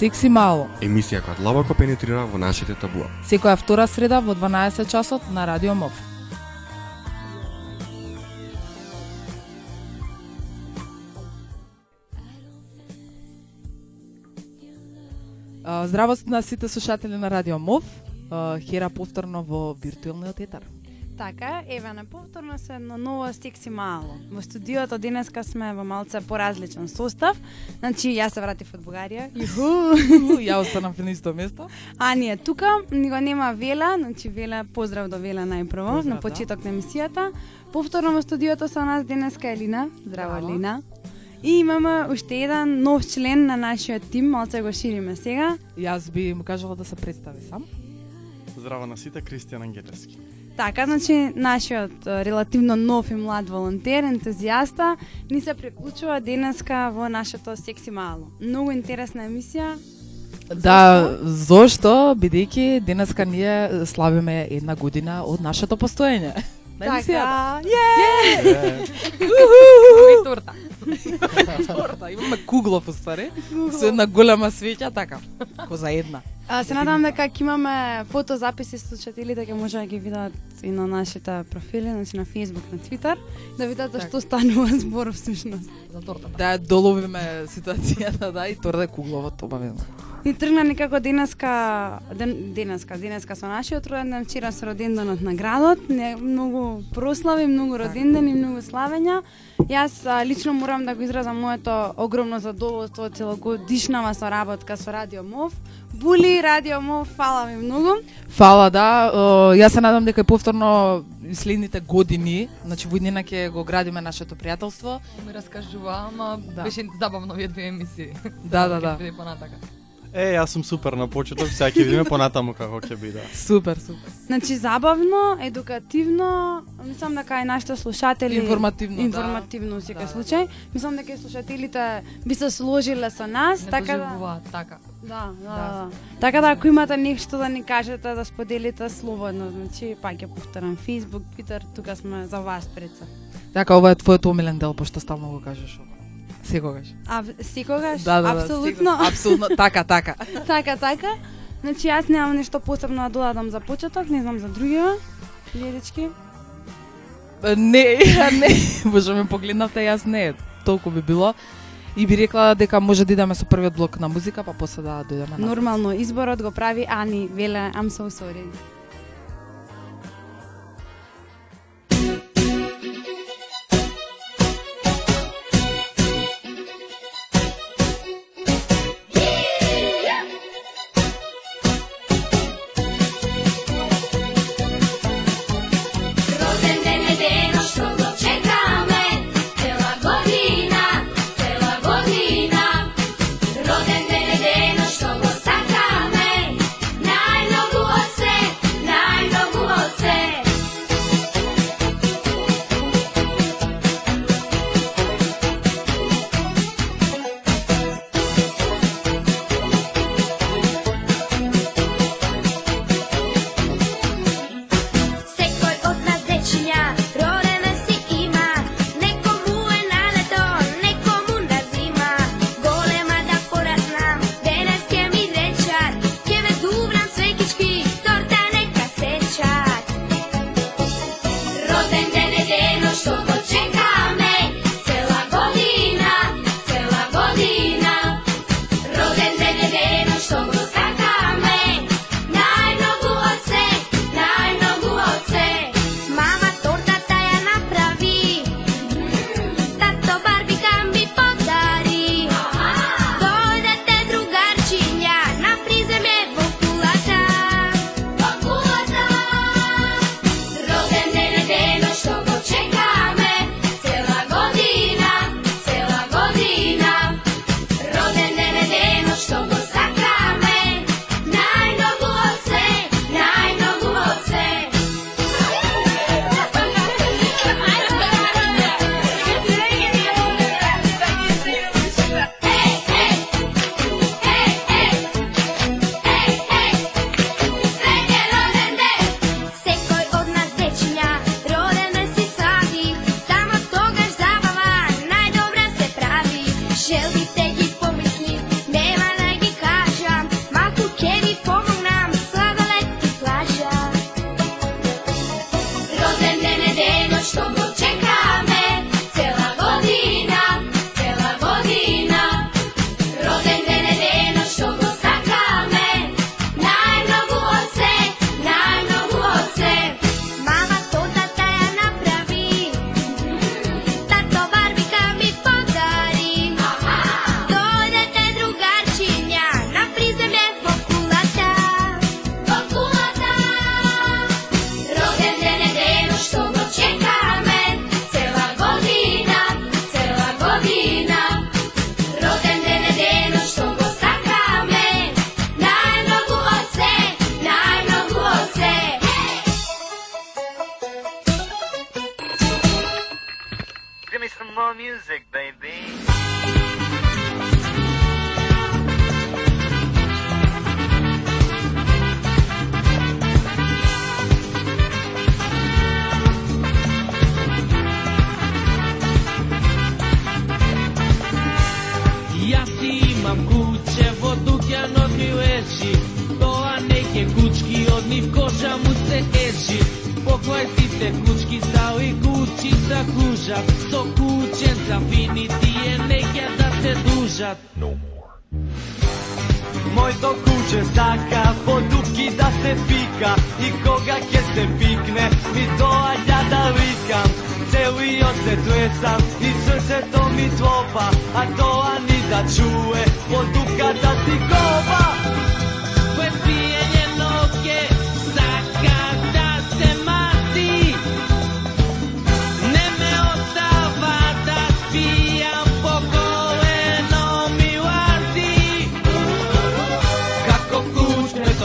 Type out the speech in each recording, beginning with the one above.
Секси мало. Емисија која длабоко пенетрира во нашите табуа. Секоја втора среда во 12 часот на Радио МОВ. Здраво на сите слушатели на Радио МОВ. Хера повторно во виртуелниот етар. Така, еве на повторно се едно ново стикси мало. Во студиото денеска сме во малце поразличен состав. Значи, јас се вратив од Бугарија. Јуху! Ја останав на исто место. А ние тука, ни го нема Вела, значи Вела, поздрав до Вела најпрво, Поздрав, на да. почеток на емисијата. Повторно во студиото со нас денеска Елина. Здраво, Здраво. Елина. И имаме уште еден нов член на нашиот тим, малце го шириме сега. Јас би му кажала да се представи сам. Здраво на сите, Кристијан Ангелевски. Така, значи, нашиот е, релативно нов и млад волонтер, ентузијаста, ни се приклучува денеска во нашето секси мало. Многу интересна емисија. Да, зошто? Бидејќи денеска ние славиме една година од нашето постоење. На емисијата. Така, Уху! торта. торта, имаме куглов уствари, со една голема свеќа, така, ко за една. А, се надам дека ќе имаме фотозаписи слушателите ќе може да ги видат и на нашите профили, значи на Facebook, на Twitter, да видат за Така. што станува збор всушност. За тортата. Да доловиме ситуацијата, да, и торта е кугловот, обавено. И тргна некако денеска, ден, денеска, денеска со нашиот роден ден, вчера со роденденот на градот, не, многу прослави, многу родендени, многу славења. Јас а, лично морам да го изразам моето огромно задоволство од целогодишнава соработка со Радио МОВ. Були Радио МОВ, фала ви многу. Фала, да. О, Јас се надам дека и повторно и следните години, значи во иднина ќе го градиме нашето пријателство. ми раскажува, ама Да. беше забавно овие две емисии. Да, да, да. понатака. Е, јас сум супер на почеток, сега ќе видиме понатаму како ќе биде. Супер, супер. Значи забавно, едукативно, мислам дека и нашите слушатели Информативно, да. информативно во секој Да. случај. Мислам дека и слушателите би се сложиле со нас, Не така да така. Да, да, Да. да. Така да ако имате нешто да ни кажете, да споделите слободно, значи пак ќе повторам Facebook, Twitter, тука сме за вас пред се. Така, ова е твојот омилен дел, пошто стално го кажеш ова. Секогаш. А секогаш, Да, да, да, апсолутно, секогаш. Апсолутно, така, така. така, така. Значи јас немам нешто посебно да додадам за почеток, не знам за другива. Ледички. Не, не, боже ме погледнавте, јас не, толку би било. И би рекла дека може да идеме со првиот блок на музика, па после да дојдеме на Нормално изборот го прави Ани, веле I'm so sorry.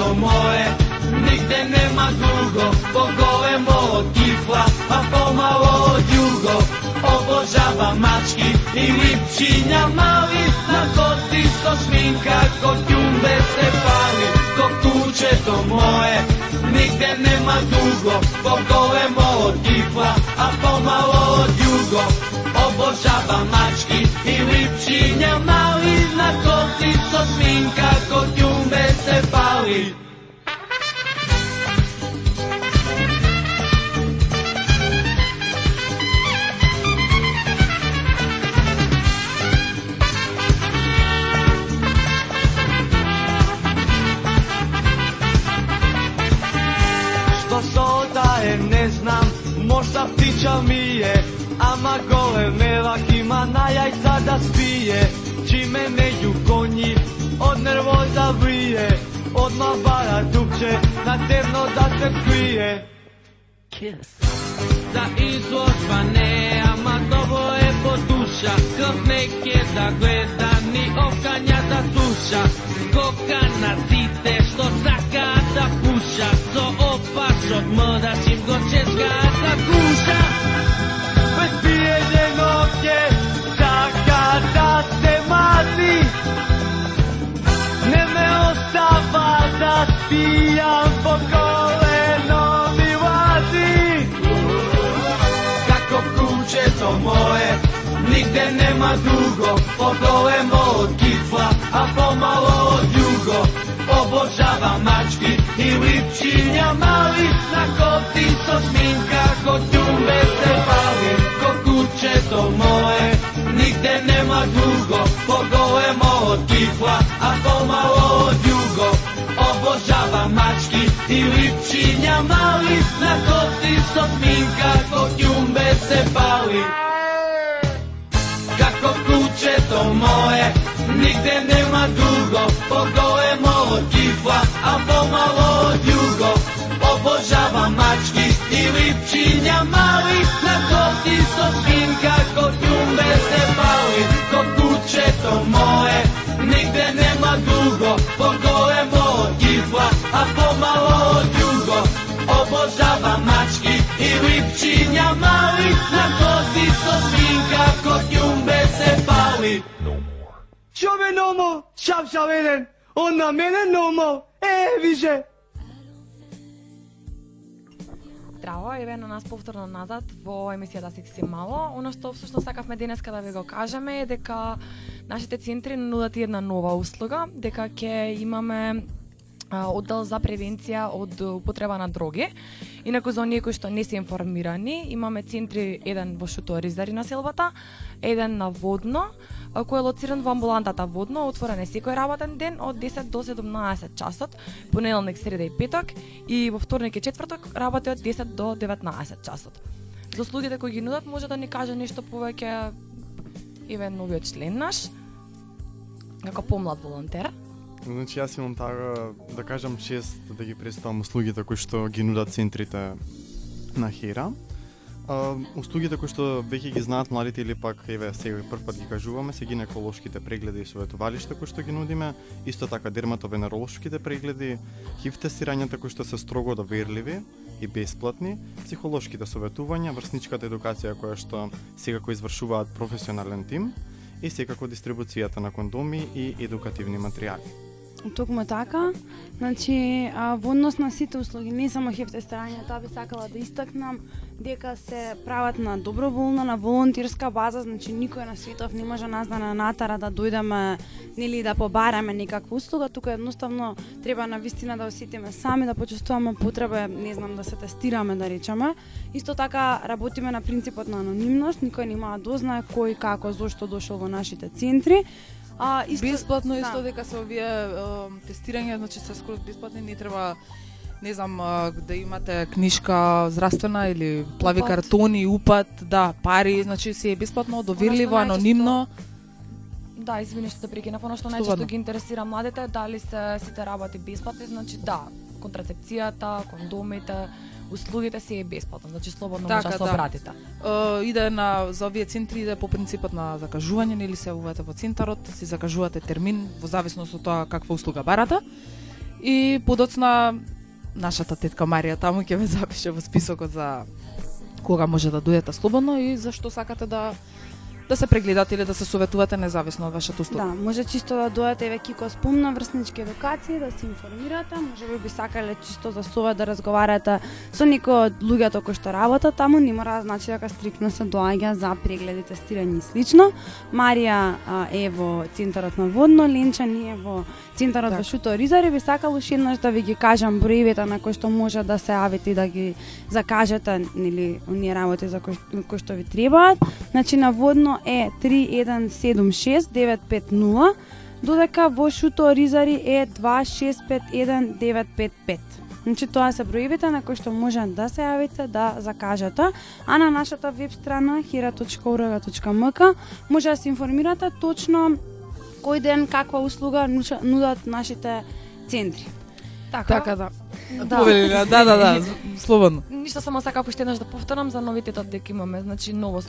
Selo moje, nigde nema dugo Pogovemo pa od kifla, a pomalo od jugo. Obožavam mački i lipčinja mali Na koti so šminka, ko tjumbe se pali. Ko tuče to moje, nigde nema dugo Pogovemo od kifla, a pomalo od jugo. Obožavam mački i lipčinja mali Onako ptico sminka kod njume se pali možda ptića mi je Ama gole melak ima na jajca da spije. Да спие Чиме меѓу коњи, од нервоза врие Одма бара дупче, на темно да се скрие. За изложба не, ама добро е по душа Крв неке да гледа, ни окања да слуша. Скока на сите што сакаат да пуша Со опашот мрдаш им го чешкаат за куша srco moje. Nigde nema dugo, Od od kifla A pomalo od jugo Obožavam mački I lipčinja mali Na koti so sminka Kod ljube se pali. Kod kuće to moje Nigde nema dugo, Od od kifla A pomalo od jugo Obožavam mački I lipčinja mali Na koti so sminka Kod ljube jer se pali, Kako kuće to moje Nigde nema dugo. Pogolemo od kifla A pomalo od jugo. Obožavam mački I lipčinja mali. Na kosti sopin Kako tjumbe se pali Kako kuće to moje Nigde nema dugo. Pogolemo od kifla A pomalo od jugo. Obožavam mački липчиња мали На коти со шпинка, котјумбе се пали Čo me nomo? Šap šap jeden. On na mene nomo. E, више. Здраво, еве на нас повторно назад во емисијата Секси мало. Оно што всушност сакавме денеска да ви го кажеме е дека нашите центри нудат една нова услуга, дека ќе имаме оддел за превенција од употреба на дроги. Инаку за оние кои што не се информирани, имаме центри еден во Шуторизари на селбата, еден на Водно, кој е лоциран во амбулантата Водно, отворен е секој работен ден од 10 до 17 часот, понеделник, среда и петок, и во вторник и четврток работи од 10 до 19 часот. За услугите кои ги нудат, може да ни каже нешто повеќе еве новиот член наш, како помлад волонтер. Значи јас имам таа да кажам чест да ги представам услугите кои што ги нудат центрите на Хера. А, услугите кои што веќе ги знаат младите или пак еве сега прв пат ги кажуваме се гинеколошките прегледи и советувалишта кои што ги нудиме, исто така дерматовенеролошките прегледи, хив тестирањата кои што се строго доверливи и бесплатни, психолошките советувања, врсничката едукација која што секако извршуваат професионален тим и секако дистрибуцијата на кондоми и едукативни материјали. Токму така. Значи, а, во однос на сите услуги, не само хефтестирање, тоа би сакала да истакнам дека се прават на доброволна, на волонтерска база, значи никој на светов не може нас да на натара да дојдеме нели да побараме некаква услуга, тука едноставно треба на вистина да осетиме сами, да почувствуваме потреба, не знам, да се тестираме, да речеме. Исто така работиме на принципот на анонимност, никој нема да дознае кој, како, зошто дошол во нашите центри. А, исто, Бесплатно исто да. дека се овие тестирања, значи се скроз бесплатни, не треба не знам, да имате книжка здравствена или плави Упат. картони, упат, да, пари, значи се е бесплатно, доверливо, анонимно. Да, извини што те прекинав, она што најчесто ги интересира младите, дали се сите работи бесплатни, значи да, контрацепцијата, кондомите, услугите се е бесплатно, значи слободно може Така, да се да. обратите. Е, иде на за овие центри иде по принципот на закажување, нели се јавувате во центарот, си закажувате термин во зависност од тоа каква услуга барате. И подоцна нашата тетка Марија таму ќе ве запише во списокот за кога може да дојдете слободно и зашто сакате да да се прегледате или да се советувате независно од вашата услуга. Да, може чисто да дојдете еве Кико спомна врснички едукации, да се информирате, може би би сакале чисто за совет да разговарате со некои од луѓето кои што работат таму, не мора да значи дека стриктно се доаѓа за прегледи, тестирање и слично. Марија а, е во центарот на Водно, Ленча е во центарот Така. во Шуто Ризари, би сакала уште еднаш да ви ги кажам броевите на кои што може да се јавите и да ги закажете, нели, оние работи за кои, кои што ви требаат. Значи на Водно е 3176-950, додека во Шуто Ризари е 2651 Значи тоа се броевите на кои што може да се јавите, да закажете, а на нашата веб страна hira.org.mk може да се информирате точно кој ден каква услуга нудат нашите центри. Така, Така да. Да. Повелина, да, да, да, слободно. Ништо само сакав уште еднаш да повторам за новитетот дека имаме, значи ново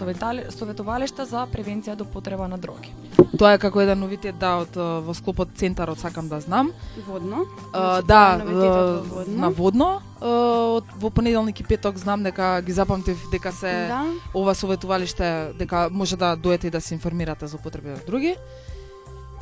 советувалиште за превенција до потреба на дроги. Тоа е како еден новитет да од во склопот центарот сакам да знам. Водно. А, Значи, да, Водно. на водно. од во понеделник и петок знам дека ги запамтив дека се Да. ова советувалиште дека може да дојдете и да се информирате за употреба од други.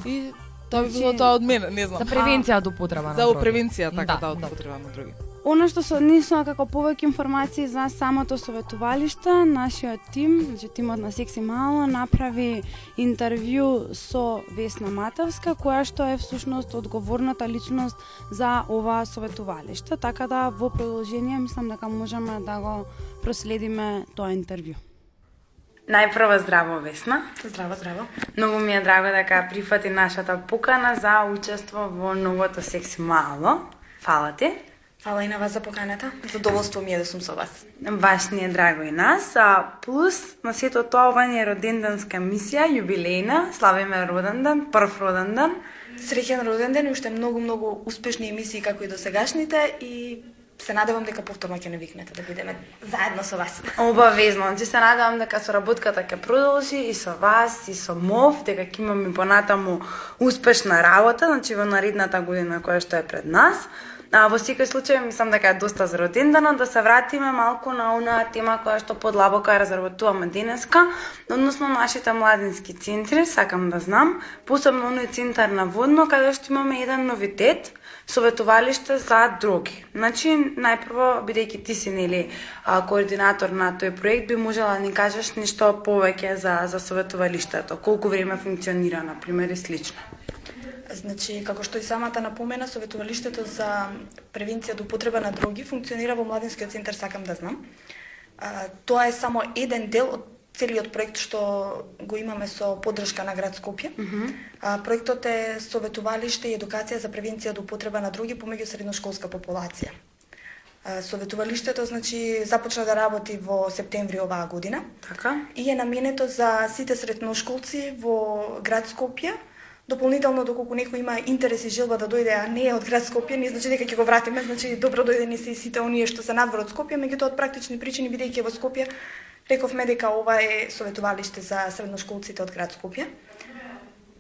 И тоа би било тоа од мене, не знам. За превенција до потреба на За превенција, така да, Да, од да. употреба на други. Она што се однесува како повеќе информации за самото советувалиште, нашиот тим, значи тимот на Секси Мало, направи интервју со Весна Матевска, која што е всушност одговорната личност за ова советувалиште, така да во продолжение мислам дека можеме да го проследиме тоа интервју. Најпрво здраво Весна. Здраво, здраво. Многу ми е драго дека прифати нашата покана за учество во новото Секси Мало. Фала ти. Фала и на вас за поканата. Задоволство ми е да сум со вас. Баш ни е драго и нас. А, плюс, на сето тоа, ова ни е роденденска мисија, јубилејна, славиме роден ден, прв роден ден. Среќен роден ден и уште многу, многу успешни емисии како и досегашните и се надевам дека повторно ќе не викнете да бидеме заедно со вас. Обавезно, значи се надевам дека соработката ќе продолжи и со вас, и со МОВ, дека ќе имаме понатаму успешна работа, значи во наредната година која што е пред нас. А, во секој случај мислам дека е доста за роденденот да се вратиме малку на онаа тема која што подлабоко ја разработуваме денеска, односно нашите младински центри, сакам да знам, посебно оној центар на Водно каде што имаме еден новитет, советувалиште за други. Значи, најпрво, бидејќи ти си нели координатор на тој проект, би можела да ни кажеш нешто повеќе за за советувалиштето, колку време функционира, на пример, и слично. Значи, како што и самата напомена, Советувалиштето за превенција до употреба на други функционира во Младинскиот центар Сакам да знам. А, тоа е само еден дел од целиот проект што го имаме со поддршка на град Скопје. а, проектот е Советувалиште и едукација за превенција до употреба на дроги помеѓу средношколска популација. А, Советувалиштето значи започна да работи во септември оваа година Така? и е наменето за сите средношколци во град Скопје. Дополнително доколку некој има интерес и желба да дојде, а не е од град Скопје, не значи дека ќе го вратиме, значи добро дојдени се и сите оние што се надвор од Скопје, меѓутоа од практични причини бидејќи во Скопје, рековме дека ова е советувалиште за средношколците од град Скопје.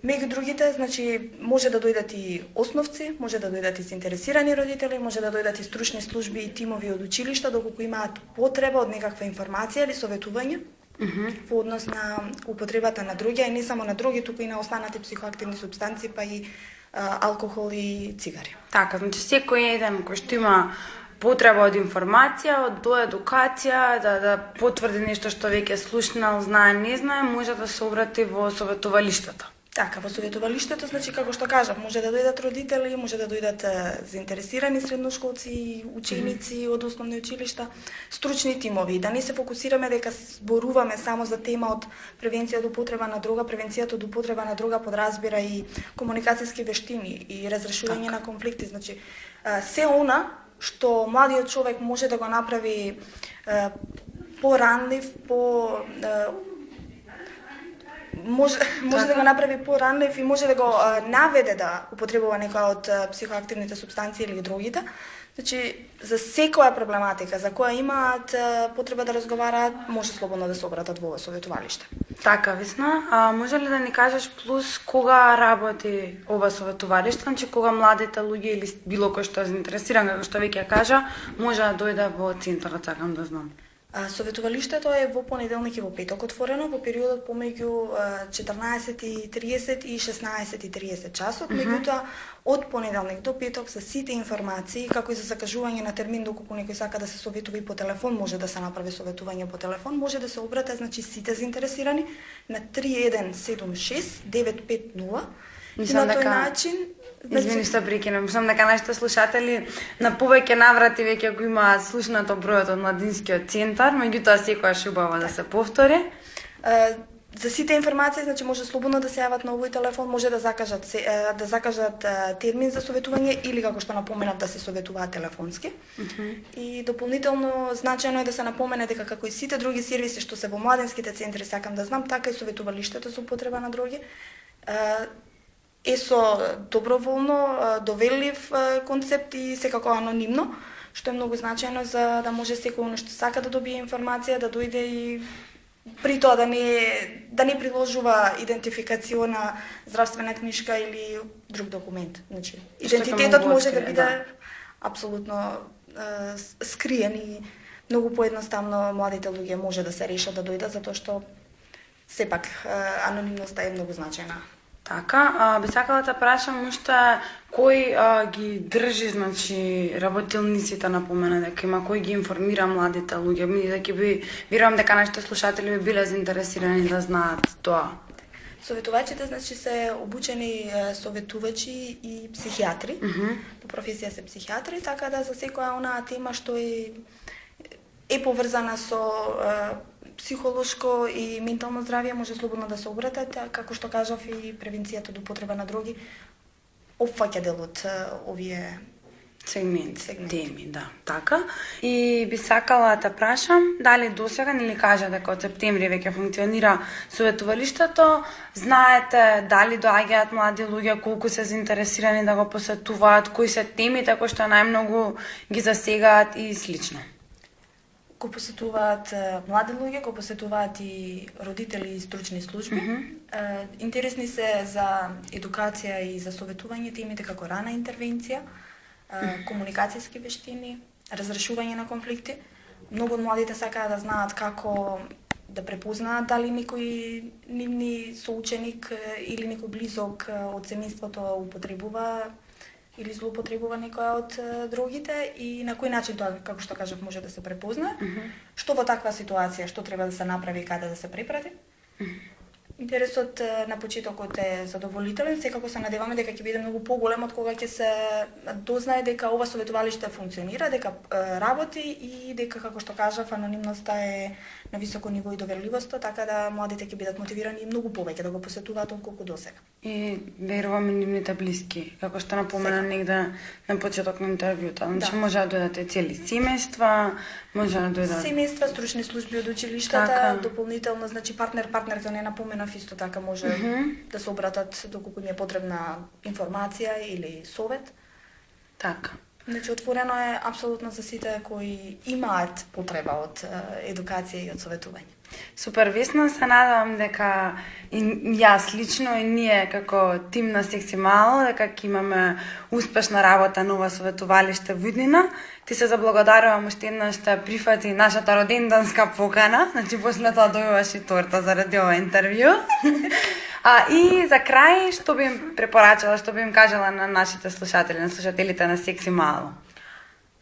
Меѓу другите, значи, може да дојдат и основци, може да дојдат и заинтересирани родители, може да дојдат и стручни служби и тимови од училишта, доколку имаат потреба од некаква информација или советување. во однос на употребата на други, а и не само на други, туку и на останати психоактивни субстанции, па и а, алкохол и цигари. Така, значи секој еден кој што има потреба од информација, од до едукација, да да потврди нешто што веќе слушнал, знае, не знае, може да се обрати во советувалиштето. Така, во советувалиштето, значи, како што кажав, може да дојдат родители, може да дојдат заинтересирани средношколци, ученици од основни училишта, стручни тимови, да не се фокусираме дека зборуваме само за тема од превенција од употреба на дрога, превенцијата од употреба на дрога подразбира и комуникацијски вештини и разрешување на конфликти, значи, се она што младиот човек може да го направи е, поранлив, по е, може може да го направи поранлив и може да го а, наведе да употребува некоја од психоактивните субстанции или другите. Значи, за секоја проблематика за која имаат потреба да разговараат, може слободно да се обратат во советувалиште. Така, Весна. а може ли да ни кажеш плюс кога работи ова советувалиште, значи кога младите луѓе или било кој што е заинтересиран, како што веќе кажа, може да дојде во центарот, сакам да знам. А, Советувалиштето е во понеделник и во петок отворено во периодот помеѓу а, 14:30 и 16:30 часот. Меѓутоа, од понеделник до петок за сите информации, како и за закажување на термин доколку некој сака да се советува и по телефон, може да се направи советување по телефон, може да се обрате значи сите заинтересирани на 3176 950 и Мислам на тој дека- начин значи, Извини што прекинам, мислам дека нашите слушатели на повеќе наврати веќе го имаат слушнато бројот од младинскиот центар, меѓутоа секогаш убаво да се повтори. За сите информации, значи може слободно да се јават на овој телефон, може да закажат се, да закажат термин за советување или како што напоменав да се советуваат телефонски. И дополнително значајно е да се напомене дека како и сите други сервиси што се во младинските центри, сакам да знам, така и советувалиштето за употреба на дроги, е, со доброволно, е, концепт и секако анонимно, што е многу значајно за да може секој што сака да добие информација да дојде и при тоа да не да не приложува идентификациона здравствена книжка или друг документ. Значи, идентитетот може да биде да. апсолутно с- скриен и многу поедноставно младите луѓе може да се решат да дојдат затоа што сепак е, анонимноста е многу значајна. Така, а, би сакала да прашам уште кој а, ги држи, значи, работилниците напомена дека има кој ги информира младите луѓе. Ми дека би верувам дека нашите слушатели би биле заинтересирани да знаат тоа. Советувачите значи се обучени советувачи и психијатри. По професија се психијатри, така да за секоја онаа тема што е е поврзана со психолошко и ментално здравје може слободно да се обратат, како што кажав и превенцијата од употреба на дроги опфаќа дел од овие Сегмент, Сегменти. теми, да, така. И би сакала да прашам, дали досега не ли кажа дека од септември веќе функционира советувалиштето, знаете дали доаѓаат млади луѓе, колку се заинтересирани да го посетуваат, кои се темите кои што најмногу ги засегаат и слично. Го посетуваат млади луѓе, го посетуваат и родители и стручни служби. Е, Интересни се за едукација и за советување темите како рана интервенција, е, комуникацијски вештини, разрешување на конфликти. Многу од младите сакаат да знаат како да препознаат дали некој нивни соученик или некој близок од семејството употребува или злоупотребува некоја од другите и на кој начин тоа, како што кажав, може да се препознае. Што во таква ситуација, што треба да се направи и каде да се препрати. Интересот на почетокот е задоволителен, секако се надеваме дека ќе биде многу поголем од кога ќе се дознае дека ова советувалиште функционира, дека работи и дека како што кажав анонимноста е на високо ниво и доверливоста, така да младите ќе бидат мотивирани и многу повеќе да го посетуваат отколку досега. И верувам и нивните блиски, како што напомена негде на почеток на интервјута. Значи Да. може да дојдат и цели семејства, може да дојдат Семејства, стручни служби од училиштата, Така. дополнително, значи партнер, партнер, тоа не напоменав исто така може да се обратат доколку им е потребна информација или совет. така. Значи отворено е апсолутно за сите кои имаат потреба од едукација и од советување. Супер весно се надевам дека и јас лично и ние како тим на секси мало дека имаме успешна работа на ова советувалиште во иднина. Ти се заблагодарувам уште еднаш што прифати нашата роденданска покана, значи после тоа добиваш и торта заради ова интервју. а и за крај што би им препорачала, што би им кажала на нашите слушатели, на слушателите на секси мало.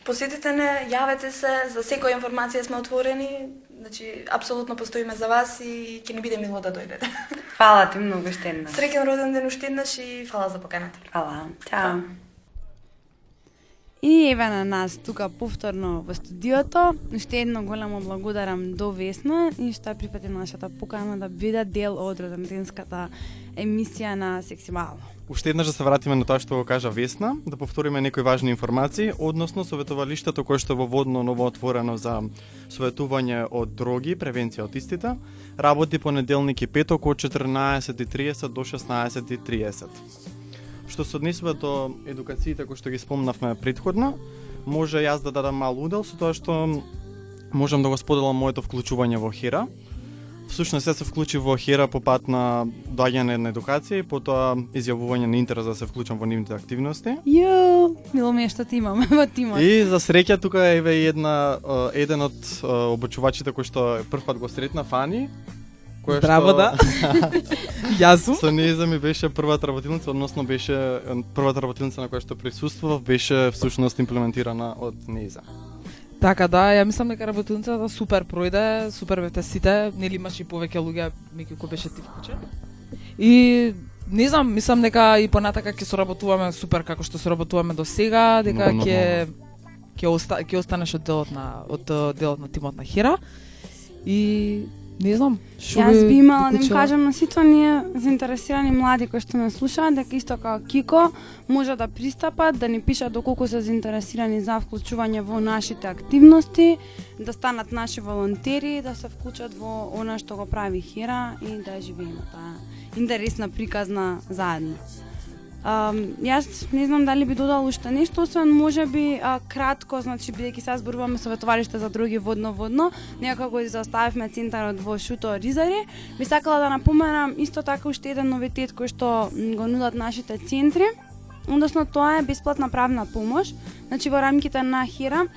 Посетете не, јавете се, за секоја информација сме отворени, значи апсолутно постоиме за вас и ќе ни биде мило да дојдете. Фала ти многу уште еднаш. Среќен роден ден уште еднаш и фала за поканата. Фала. Чао. И еве на нас тука повторно во студиото. Уште едно големо благодарам до Весна и што прифати нашата покана да биде дел од роденденската емисија на Сексимално. Уште еднаш да се вратиме на тоа што го кажа Весна, да повториме некои важни информации, односно советувалиштето кое што е во водно ново отворено за советување од дроги, превенција од истите, работи понеделник и петок од 14:30 до 16:30. Што се однесува до едукациите кои што ги спомнавме предходно, може јас да дадам мал удел со тоа што можам да го споделам моето вклучување во Хера. Всушност јас се вклучив во Хера по пат на доаѓање на едукација и потоа изјавување на интерес да се вклучам во нивните активности. Јо, мило ми е што ти имаме во тимот. И за среќа тука е една еден од обучувачите кој што прв пат го сретна Фани, која Здраво, што, да. Јас сум. Со неја ми беше првата работилница, односно беше првата работилница на која што присуствував, беше всушност имплементирана од Неза. Така да, ја мислам дека работилницата супер пројде, супер бевте сите, нели имаш и повеќе луѓе меѓу кои беше ти вклучен. И не знам, мислам дека и понатака ќе соработуваме супер како што соработуваме до сега, дека ќе ќе оста, останеш од делот на од делот на тимот на Хера. И не знам, што Јас би имала да им кажам на сите оние заинтересирани млади кои што ме слушаат дека исто како Кико може да пристапат, да ни пишат доколку се заинтересирани за вклучување во нашите активности, да станат наши волонтери, да се вклучат во она што го прави Хера и да живееме таа интересна приказна заедно. Um, јас не знам дали би додал уште нешто, освен може би а, кратко, значи бидејќи сега зборуваме советовалиште за други водно-водно, некако го заставивме центарот во Шуто Ризари, би сакала да напоменам исто така уште еден новитет кој што го нудат нашите центри, односно тоа е бесплатна правна помош, значи во рамките на Хира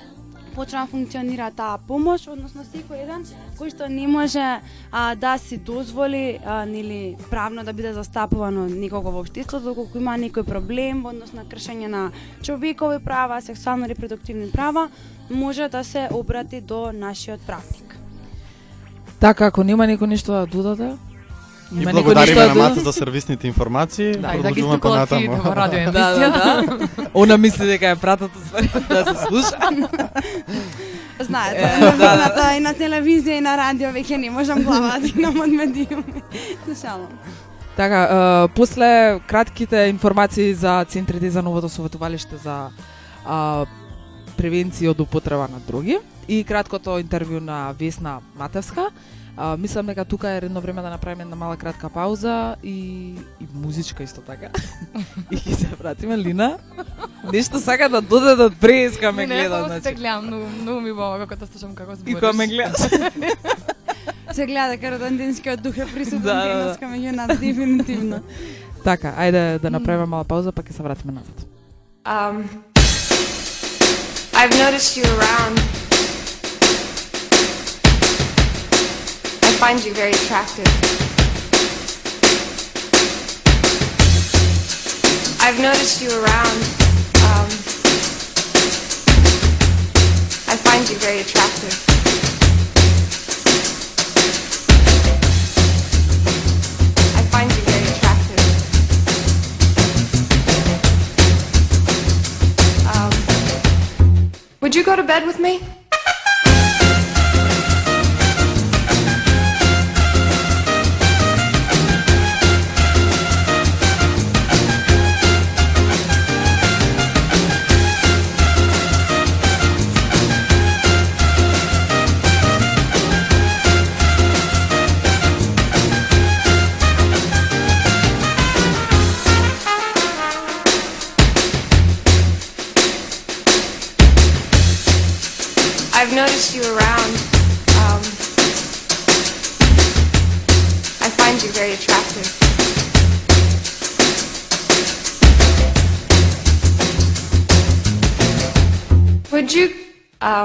почна да функционира таа помош, односно секој еден кој што не може а, да си дозволи а, нели правно да биде застапувано никого во општеството доколку има некој проблем во однос на кршење на човекови права, сексуално репродуктивни права, може да се обрати до нашиот правник. Така, ако нема некој нешто да додаде, И благодариме на да Мата за сервисните информации. Да, Продолжуваме понатаму. во радио да, да, емисија. да. Она мисли дека е пратат да се слуша. Знаете, Е, на, да, на, да. и на телевизија и на радио веќе не можам глава да имам од медиуми. Слушалам. Така, е, после кратките информации за центрите за новото советувалиште за а, превенција од употреба на дроги и краткото интервју на Весна Матевска, а, мислам дека тука е редно време да направиме една мала кратка пауза и, и музичка исто така. и ќе се вратиме Лина. Нешто сака да додаде од преска ме Не, не, гледа, само се значи. гледам, многу, многу ми бава како те слушам како И збориш. кога ме гледаш. Се гледа дека роденденскиот дух е присутен Да, да, да. денеска меѓу нас дефинитивно. така, ајде да направиме мала пауза па ќе се вратиме назад. Um, I've noticed you around. Find you very attractive. I've noticed you around. Um, I find you very attractive. I find you very attractive. Um, would you go to bed with me?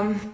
Um,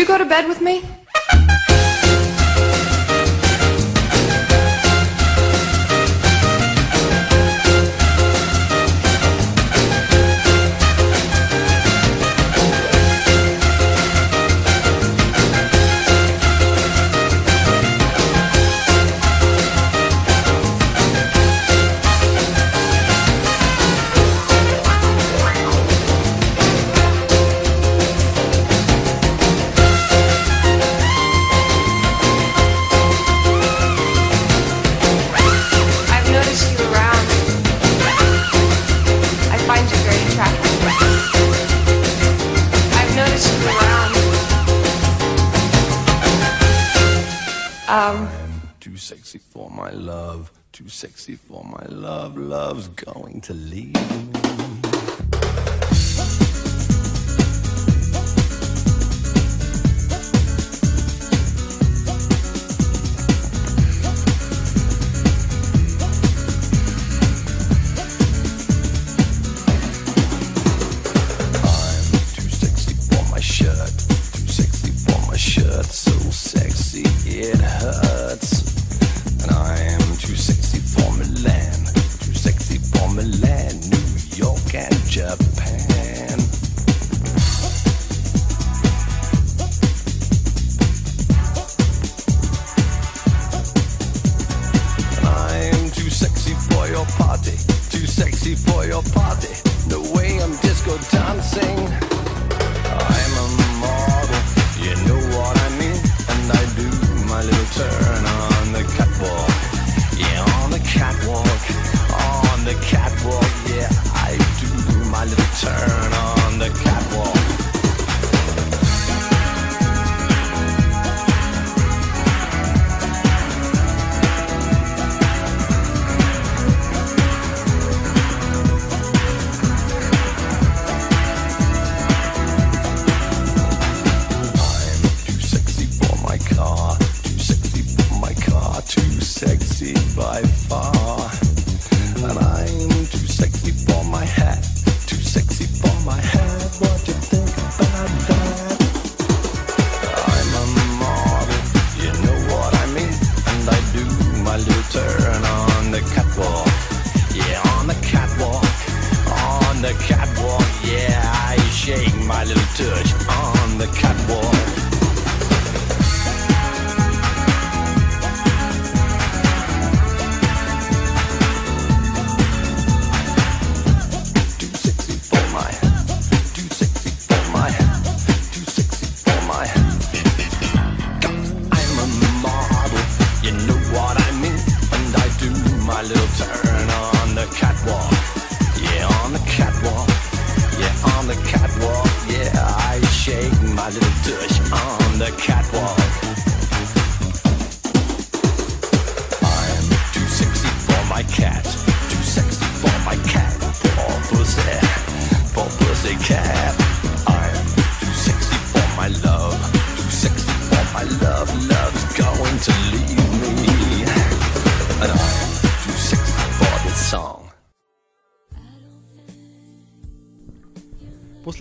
you go to bed with me? going to leave.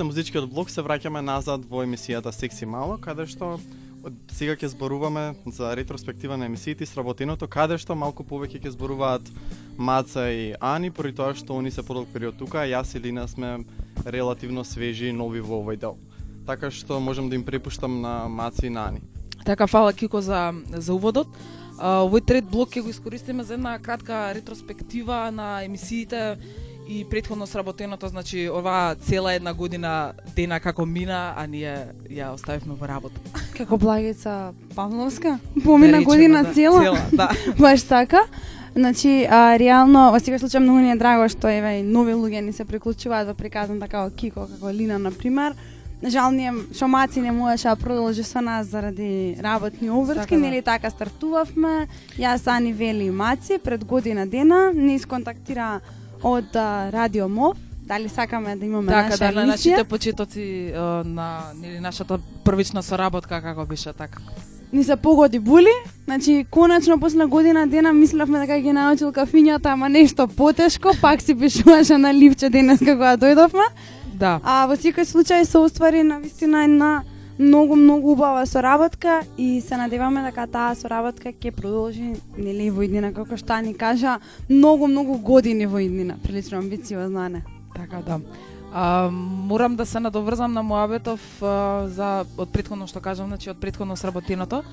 музичкиот блок се враќаме назад во емисијата Секси Мало, каде што сега ќе зборуваме за ретроспектива на емисиите и каде што малку повеќе ќе зборуваат Маца и Ани, поради тоа што они се подолг период тука, а јас и Лина сме релативно свежи и нови во овој дел. Така што можам да им препуштам на Маца и на Ани. Така, фала Кико за, за уводот. Овој трет блок ќе го искористиме за една кратка ретроспектива на емисиите и претходно сработеното, значи оваа цела една година дена како мина, а ние ја оставивме во работа. Како Благица Павловска, помина Да година да, цела. цела, да. Баш така. Значи, а, реално, во секој случај многу ни е драго што еве нови луѓе ни се приклучуваат во приказната како Кико, како Лина на пример. Жал ние што Маци не можеше да продолжи со нас заради работни обврски, Така, да. нели така стартувавме. Јас Ани Вели и Маци пред година дена ни исконтактира од а, Радио МОВ, дали сакаме да имаме Така, наша да, емисија. нашите почетоци а, на нели нашата првична соработка како беше така. ни се погоди були, значи конечно после година дена мислевме дека ги научил кафињата, ама нешто потешко, пак си пишуваше на ливче денес кога дојдовме. Да. А во секој случај се оствари на вистина една многу многу убава соработка и се надеваме дека таа соработка ќе продолжи нели во иднина како што ни кажа многу многу години во иднина, прилично амбициозно не. Така да. А, морам да се надоврзам на Моабетов а, за од претходно што кажам, значи од претходно сработеното.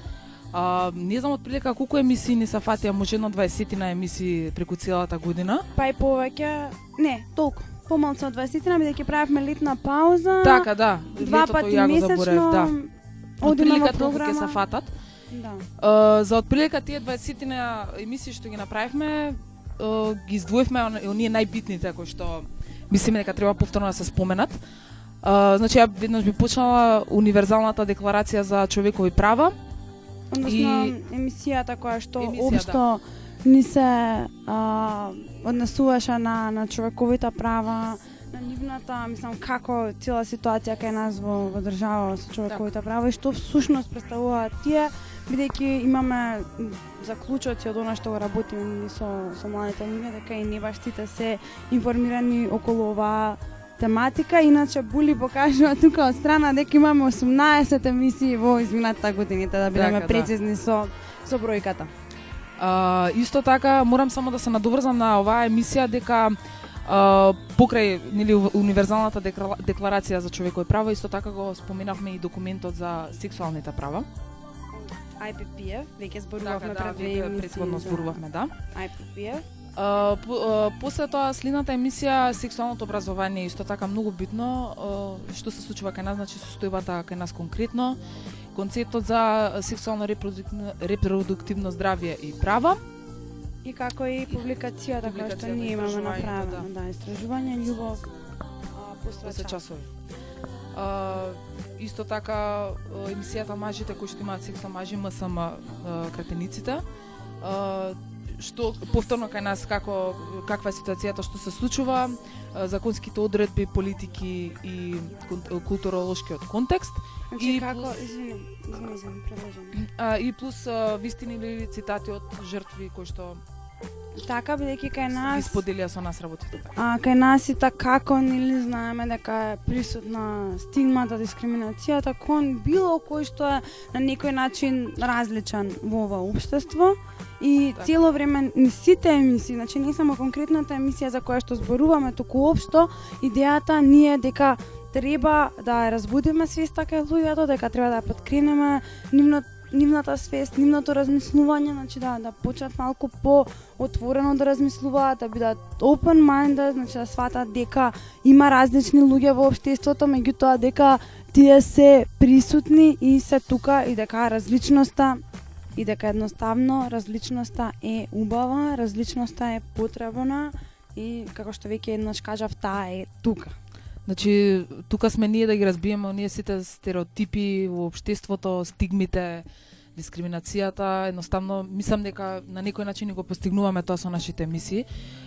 А, не знам отприлика колку емисии ни се фатија, може едно 20 на емисии преку целата година. Па и повеќе, не, толку. Помалку од 20 на бидејќи правевме летна пауза. Така, да. Два пати месечно. да. Одиме во Отприлика толку ќе се фатат. Да. А, за отприлика тие 20 на емисии што ги направивме, а, ги издвоивме он- оние најбитните кои што мислиме дека треба повторно да се споменат. А, значи ја веднаш би почнала универзалната декларација за човекови права, Односно, И- емисијата која што Емисија, општо ни се а, однесуваше на, на човековите права, на нивната, мислам, како цела ситуација кај нас во, во држава со човековите права и што всушност представуваат тие, бидејќи имаме заклучоци од она што го работиме со, со младите луѓе, дека и не баш сите се информирани околу оваа тематика, иначе Були покажува тука од страна дека имаме 18 емисии во изминатата годините, да бидеме Така, да. прецизни со со бројката. А, исто така морам само да се надоврзам на оваа емисија дека а, покрај нели универзалната декла- декларација за човекови права исто така го споменавме и документот за сексуалните права. IPPF, веќе зборувавме Така, да, пред две емисии. претходно за зборувавме, да. IPPF. А, по, а, после тоа следната емисија сексуалното образование исто така многу битно а, што се случува кај нас значи состојбата кај нас конкретно концептот за сексуално репродуктивно, здравје и права И како и публикацијата која што ние имаме истражувањето, направено, да, истражување љубов после после час. часови. А, исто така емисијата мажите кои што имаат секс со мажи МСМ. А, што повторно кај нас како каква е ситуацијата што се случува, законските одредби, политики и културолошкиот контекст. Значи И како, плюс- извини, извини, извини, продолжам. А, и плюс а, вистини или цитати од жртви кои што Така бидејќи кај ги нас споделија со нас работите. Така. А кај нас и така како нели знаеме дека е присутна стигмата, дискриминацијата кон било кој што е на некој начин различен во ова општество и Така. цело време сите емисии, значи не само конкретната емисија за која што зборуваме, туку општо идејата ни е дека треба да ја разбудиме свеста кај луѓето, дека треба да ја подкренеме нивно нивната свест, нивното размислување, значи да да почнат малку по отворено да размислуваат, да бидат open minded, значи да сватат дека има различни луѓе во општеството, меѓутоа дека тие се присутни и се тука и дека различноста и дека едноставно различноста е убава, различноста е потребна и како што веќе еднаш кажав, таа е тука. Значи, тука сме ние да ги разбиеме оние сите стереотипи во општеството, стигмите, дискриминацијата, едноставно мислам дека на некој начин го постигнуваме тоа со нашите емисии,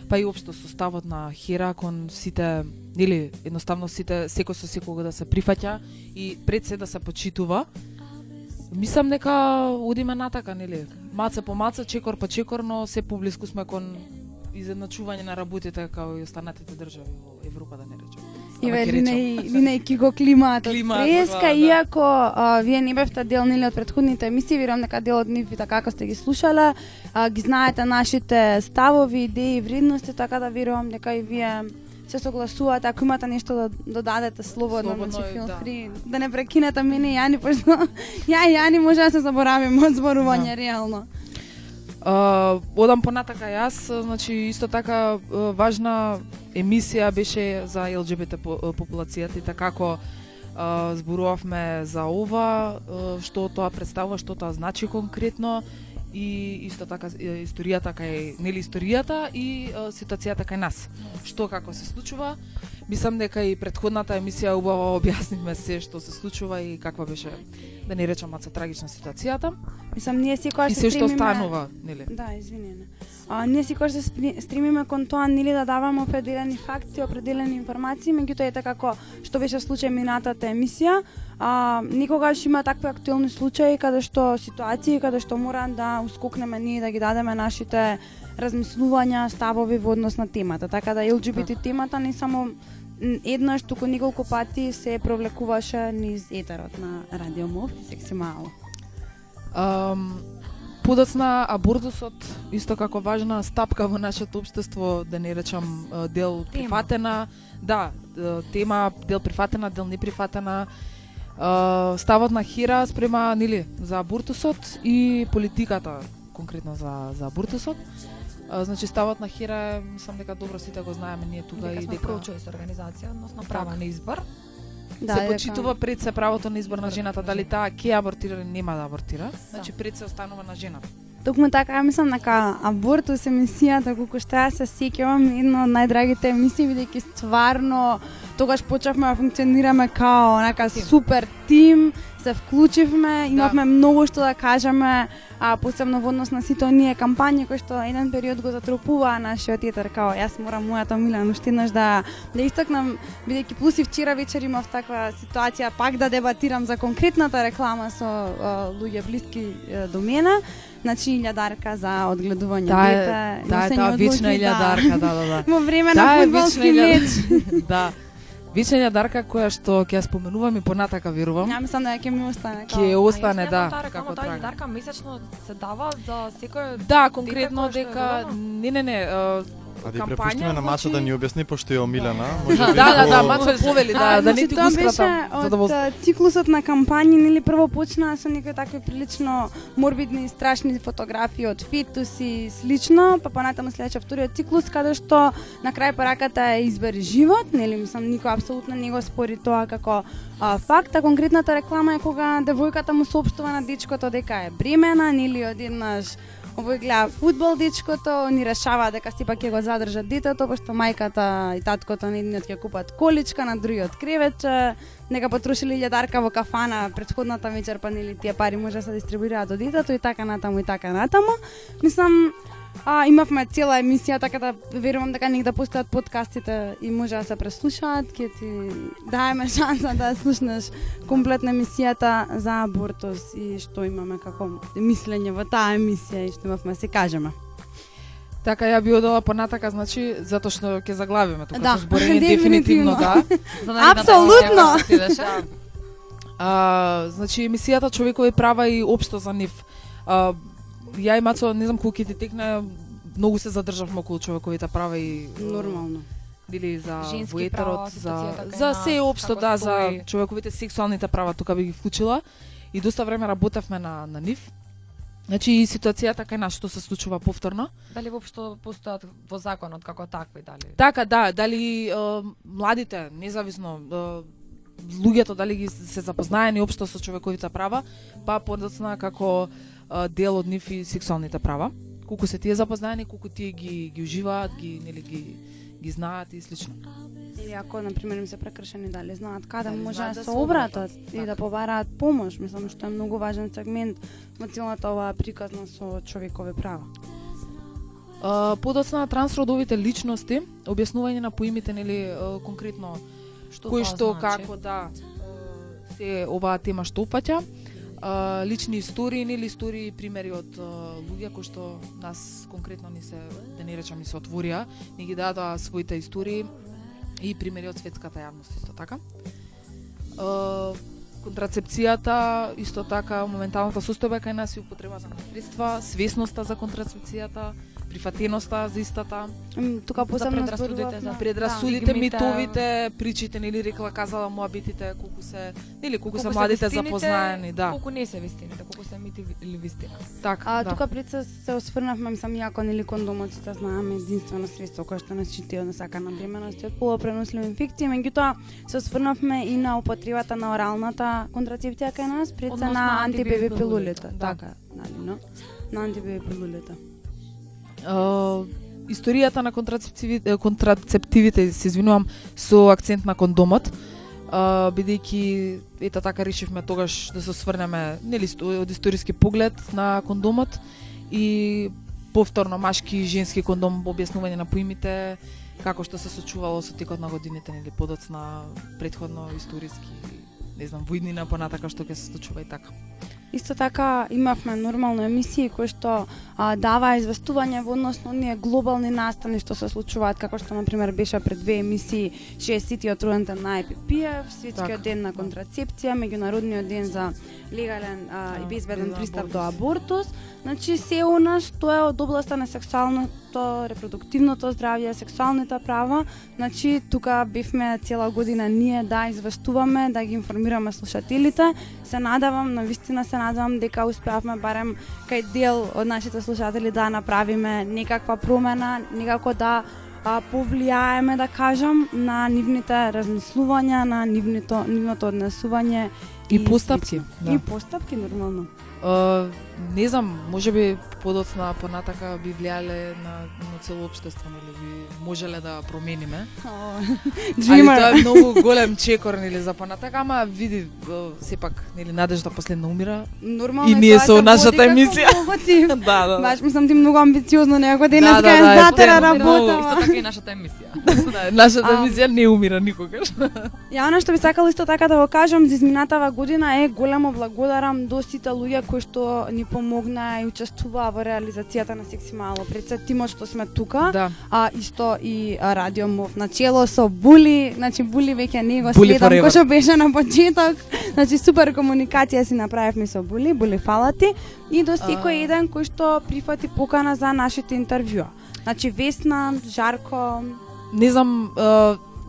па и општо составот на Хера кон сите, нели, едноставно сите секој со секого да се прифаќа и пред се да се почитува. Мислам дека одиме натака, нели? Маце по маце, чекор по чекор, но се поблиску сме кон изедначување на работите како и останатите држави во Европа, да не речем. И ве речем. и Климаат од во преска, глава, да. иако а, вие не бевте дел нели од претходните емисии, верувам дека дел од нив и така како сте ги слушале, а, ги знаете нашите ставови, идеи, вредности, така да верувам дека и вие се согласувате, ако имате нешто да додадете слободно, Слободно значи филм да. фри, да не прекинете мене и Јани, пошто ја и Јани може да се заборавиме од зборување реално. Uh, одам понатака јас, значи исто така uh, важна емисија беше за ЛГБТ по- популацијата и така како uh, зборувавме за ова, uh, што тоа представува, што тоа значи конкретно и исто така историјата кај нели историјата и uh, ситуацијата кај нас. Што како се случува? Мислам дека и претходната емисија убаво објаснивме се што се случува и каква беше да не речам маца трагична ситуацијата Мислам, ние секогаш и се се што станува, нели? Да, извинене. А, ние секогаш се стремиме кон тоа нели да даваме определени факти, определени информации, меѓутоа ете како што беше случај минатата емисија, а, никогаш има такви актуелни случаи каде што ситуации каде што мора да ускокнеме ние да ги дадеме нашите размислувања, ставови во однос на темата. Така да ЛГБТ темата не само еднаш, туку неколку пати се провлекуваше низ етерот на Радио Мов и секси мало. Um, подоцна абортусот исто како важна стапка во нашето општество, да не речам дел Тема. прифатена, да, тема дел прифатена, дел неприфатена. Ставот на Хира спрема нели за абортусот и политиката конкретно за за абортусот. Значи ставот на Хира мислам дека добро сите го знаеме ние тука Дека и сме дека pro-choice организација, односно права на избор. Да, се дека- почитува пред се правото на избор на жената, на дали таа ќе абортира или нема да абортира. Значи пред се останува на жената. Токму така, ја мислам дека Абортус емисијата, колку што ја се сеќавам, една од најдрагите емисии, бидејќи стварно тогаш почнавме да функционираме као онака Тим. супер тим, се вклучивме, имавме многу што да кажеме, а посебно во однос на сите оние кампањи кои што еден период го затрупуваа нашиот етер, као јас морам мојата Милана уште еднаш да да истакнам, бидејќи плюс и вчера вечер имав таква ситуација пак да дебатирам за конкретната реклама со а, луѓе блиски е, до мене. Значи илјадарка за одгледување е, дете, е носење таа вечна одлуки, илјадарка, да, да, да. Во време на фудбалски меч. да. Вечна илјадарка која што ќе ја споменувам и понатака верувам. Ја мислам да ќе ми остане. Ќе остане, да, реклама, како трага. илјадарка месечно се дава за секој Да, конкретно дека не не не, А да ја кампања, препуштиме на Мачо значи- да ни објасни пошто е омилена. Да, Може да, да, да, Мацо повели да да не значи, ти тоа го скратам од циклусот на кампањи, нели прво почнаа со некои такви прилично морбидни и страшни фотографии од фетуси и слично, па понатаму следеше вториот циклус каде што на крај параката е избери живот, нели мислам никој апсолутно не го спори тоа како а, факт, а конкретната реклама е кога девојката му соопштува на дечкото дека е бремена, нели одеднаш Овој гледа фудбал дечкото, ни решава дека сепак ќе го задржат детето, пошто мајката и таткото на едниот ќе купат количка, на другиот кревече, нека потрошили лјадарка во кафана претходната вечер, па нели тие пари може да се дистрибуираат до детето и така натаму и така натаму. Мислам, а, имавме цела емисија, така да верувам дека негде постојат подкастите и може да се преслушаат, ќе ти даеме шанса да слушнеш комплетна емисијата за абортус и што имаме како мислење во таа емисија и што имавме да се кажеме. Така ја би одела понатака, значи затоа што ќе заглавиме тука Да, со зборење дефинитивно. да. За Апсолутно! А, значи емисијата човекови права и општо за нив. А, ја и Мацо, не знам колку ќе ти текне, многу се задржавме околу човековите права и Нормално. или за Женски во етерот, права, за за се општо да за човековите сексуалните права тука би ги вклучила и доста време работевме на на нив. Значи и ситуацијата кај нас што се случува повторно. Дали воопшто постојат во законот како такви, дали? Така, да, дали е, младите, независно е, луѓето дали ги се запознаени општо со човековите права, па подоцна како дел од нив и сексуалните права. Колку се тие запознаени, колку тие ги ги уживаат, ги нели ги ги знаат и слично. Или ако, на пример, им се прекршени, дали знаат каде Дали може да да се обратат и Така. да побараат помош. Мислам, што е многу важен сегмент во целата оваа приказна со човекови права. Подоцна трансродовите личности, објаснување на поимите нели конкретно Што кои тоа што значи? како да се оваа тема што опфаќа. А, лични истории или истории и примери од а, луѓе кои што нас конкретно ни се да не речам ни се отворија, ни ги дадоа своите истории и примери од светската јавност исто така. А, контрацепцијата исто така моменталната состојба кај нас и употребата на средства, свесноста за контрацепцијата, прифатеноста за истата, Тука посебно предрасудите, зборувавме- за предрасудите, стигмите. митовите, причите, нели рекла казала муабитите, колку се, нели колку, се Колку младите вистините, запознаени, да. Колку не се вистините, колку се мити или вистина. Така, А да. тука пред се, се осврнавме, мислам, иако нели кондомот знаеме единствено средство кое што нас чити од насакана бременност и од полупреносливи инфекции, меѓутоа се осврнавме и на употребата на оралната контрацепција кај нас, пред се на антибеби пилулите, да. Така, нали, но? На антибеби пилулите историјата на контрацептивите, контрацептивите, се извинувам, со акцент на кондомот, бидејќи ета така решивме тогаш да се сврнеме нели од историски поглед на кондомот и повторно машки и женски кондом објаснување на поимите како што се сочувало со текот на годините нели подоцна претходно историски не знам војнина понатака што ќе се случува и така. Исто така имавме нормално емисии кои што а, дава известување во однос на оние глобални настани што се случуваат, како што на пример беше пред две емисии 60-тиот роден ден на IPPF, светскиот Така, ден на да. контрацепција, меѓународниот ден за легален а, и Да, безбеден пристап до абортус. Значи се у нас што е од областа на сексуалното, репродуктивното здравје, сексуалните права, значи тука бивме цела година ние да известуваме, да ги информираме слушателите. Се надавам, на вистина се надавам дека успеавме барем кај дел од нашите слушатели да направиме некаква промена, некако да а, повлијаеме, да кажам, на нивните размислувања, на нивното, нивното однесување И постапки, Да. да. И постапки, нормално. Uh, не знам, може би подоцна понатака би влијале на, на цело општество, нели би можеле да промениме. Али Dreamer. тоа е многу голем чекор нели за понатака, ама види сепак нели надежда последна умира. Нормално И е ние со се нашата емисија. логотип. да, да. Баш мислам ти многу амбициозно некој денес Да, да, да, е да, затера е работа. Исто така и нашата емисија. да, нашата емисија не умира никогаш. Ја она што би сакала исто така да го кажам за изминатава година е големо благодарам до сите луѓе кои што ни помогнаа и учествуваа во реализацијата на Секси Мало. Пред се тимот што сме тука, да. а исто и Радио Мов начело со Були, значи Були веќе не го Були следам кој што беше на почеток. Значи супер комуникација си направивме со Були, Були фала ти и до секој еден кој што прифати покана за нашите интервјуа. Значи Весна, Жарко, Не знам,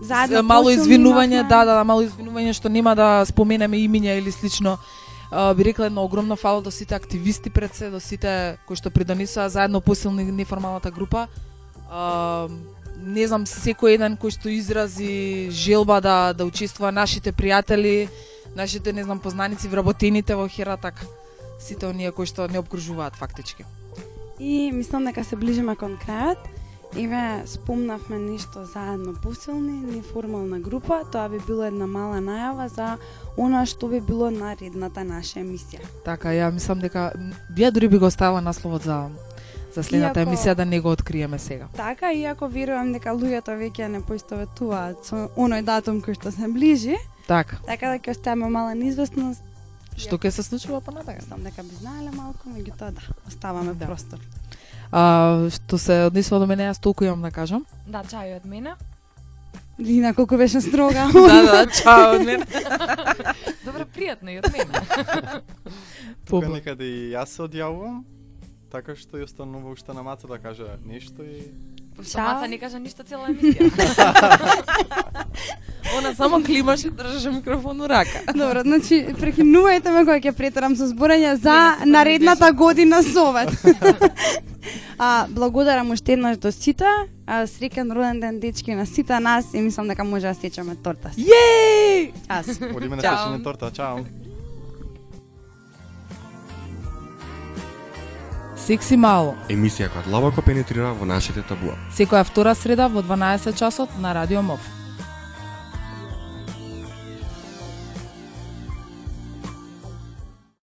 заедно мало извинување, да, да, да, мало извинување што нема да споменеме имиња или слично. Uh, би рекла едно огромно фала до сите активисти пред се, до сите кои што придонесоа заедно посилни неформалната група. Uh, не знам, секој еден кој што изрази желба да да учествува нашите пријатели, нашите не знам познаници вработените во Хера така. Сите оние кои што не обкружуваат фактички. И мислам дека се ближиме кон крајот. Еве спомнавме нешто заедно посилни, неформална група, тоа би било една мала најава за она што би било наредната наша емисија. Така, ја мислам дека ја дури би го оставила насловот за за следната Иако- емисија да не го откриеме сега. Така, иако верувам дека луѓето веќе не поистоветуваат со оној датум кој што се ближи, Така. така дека оставаме мала неизвестност. Што ќе се случува понатака? Мислам дека би знаеле малку, меѓутоа да, оставаме Да. простор. А, што се однесува до мене, јас толку имам да кажам. Да, чај од мене. Лина колку беше строга. да, да, чао од мене. Добро, пријатно и од мене. Тука некаде и јас се одјавувам, така што и останува уште на маца да каже нешто и Самаца не кажа ништо цела емисија. Она само климаше, држеше микрофон у рака. Добро, значи прекинувајте ме кога ќе претерам со зборање за Не, не, наредната година совет. а, благодарам уште еднаш до сите. А, среќен роден ден дечки на сите нас и мислам дека може да стечеме торта. Јеј! Час. одиме на Чао. сечење торта, чао. Секси мало. Емисија која длабоко пенетрира во нашите табуа. Секоја втора среда во 12 часот на Радио МОВ.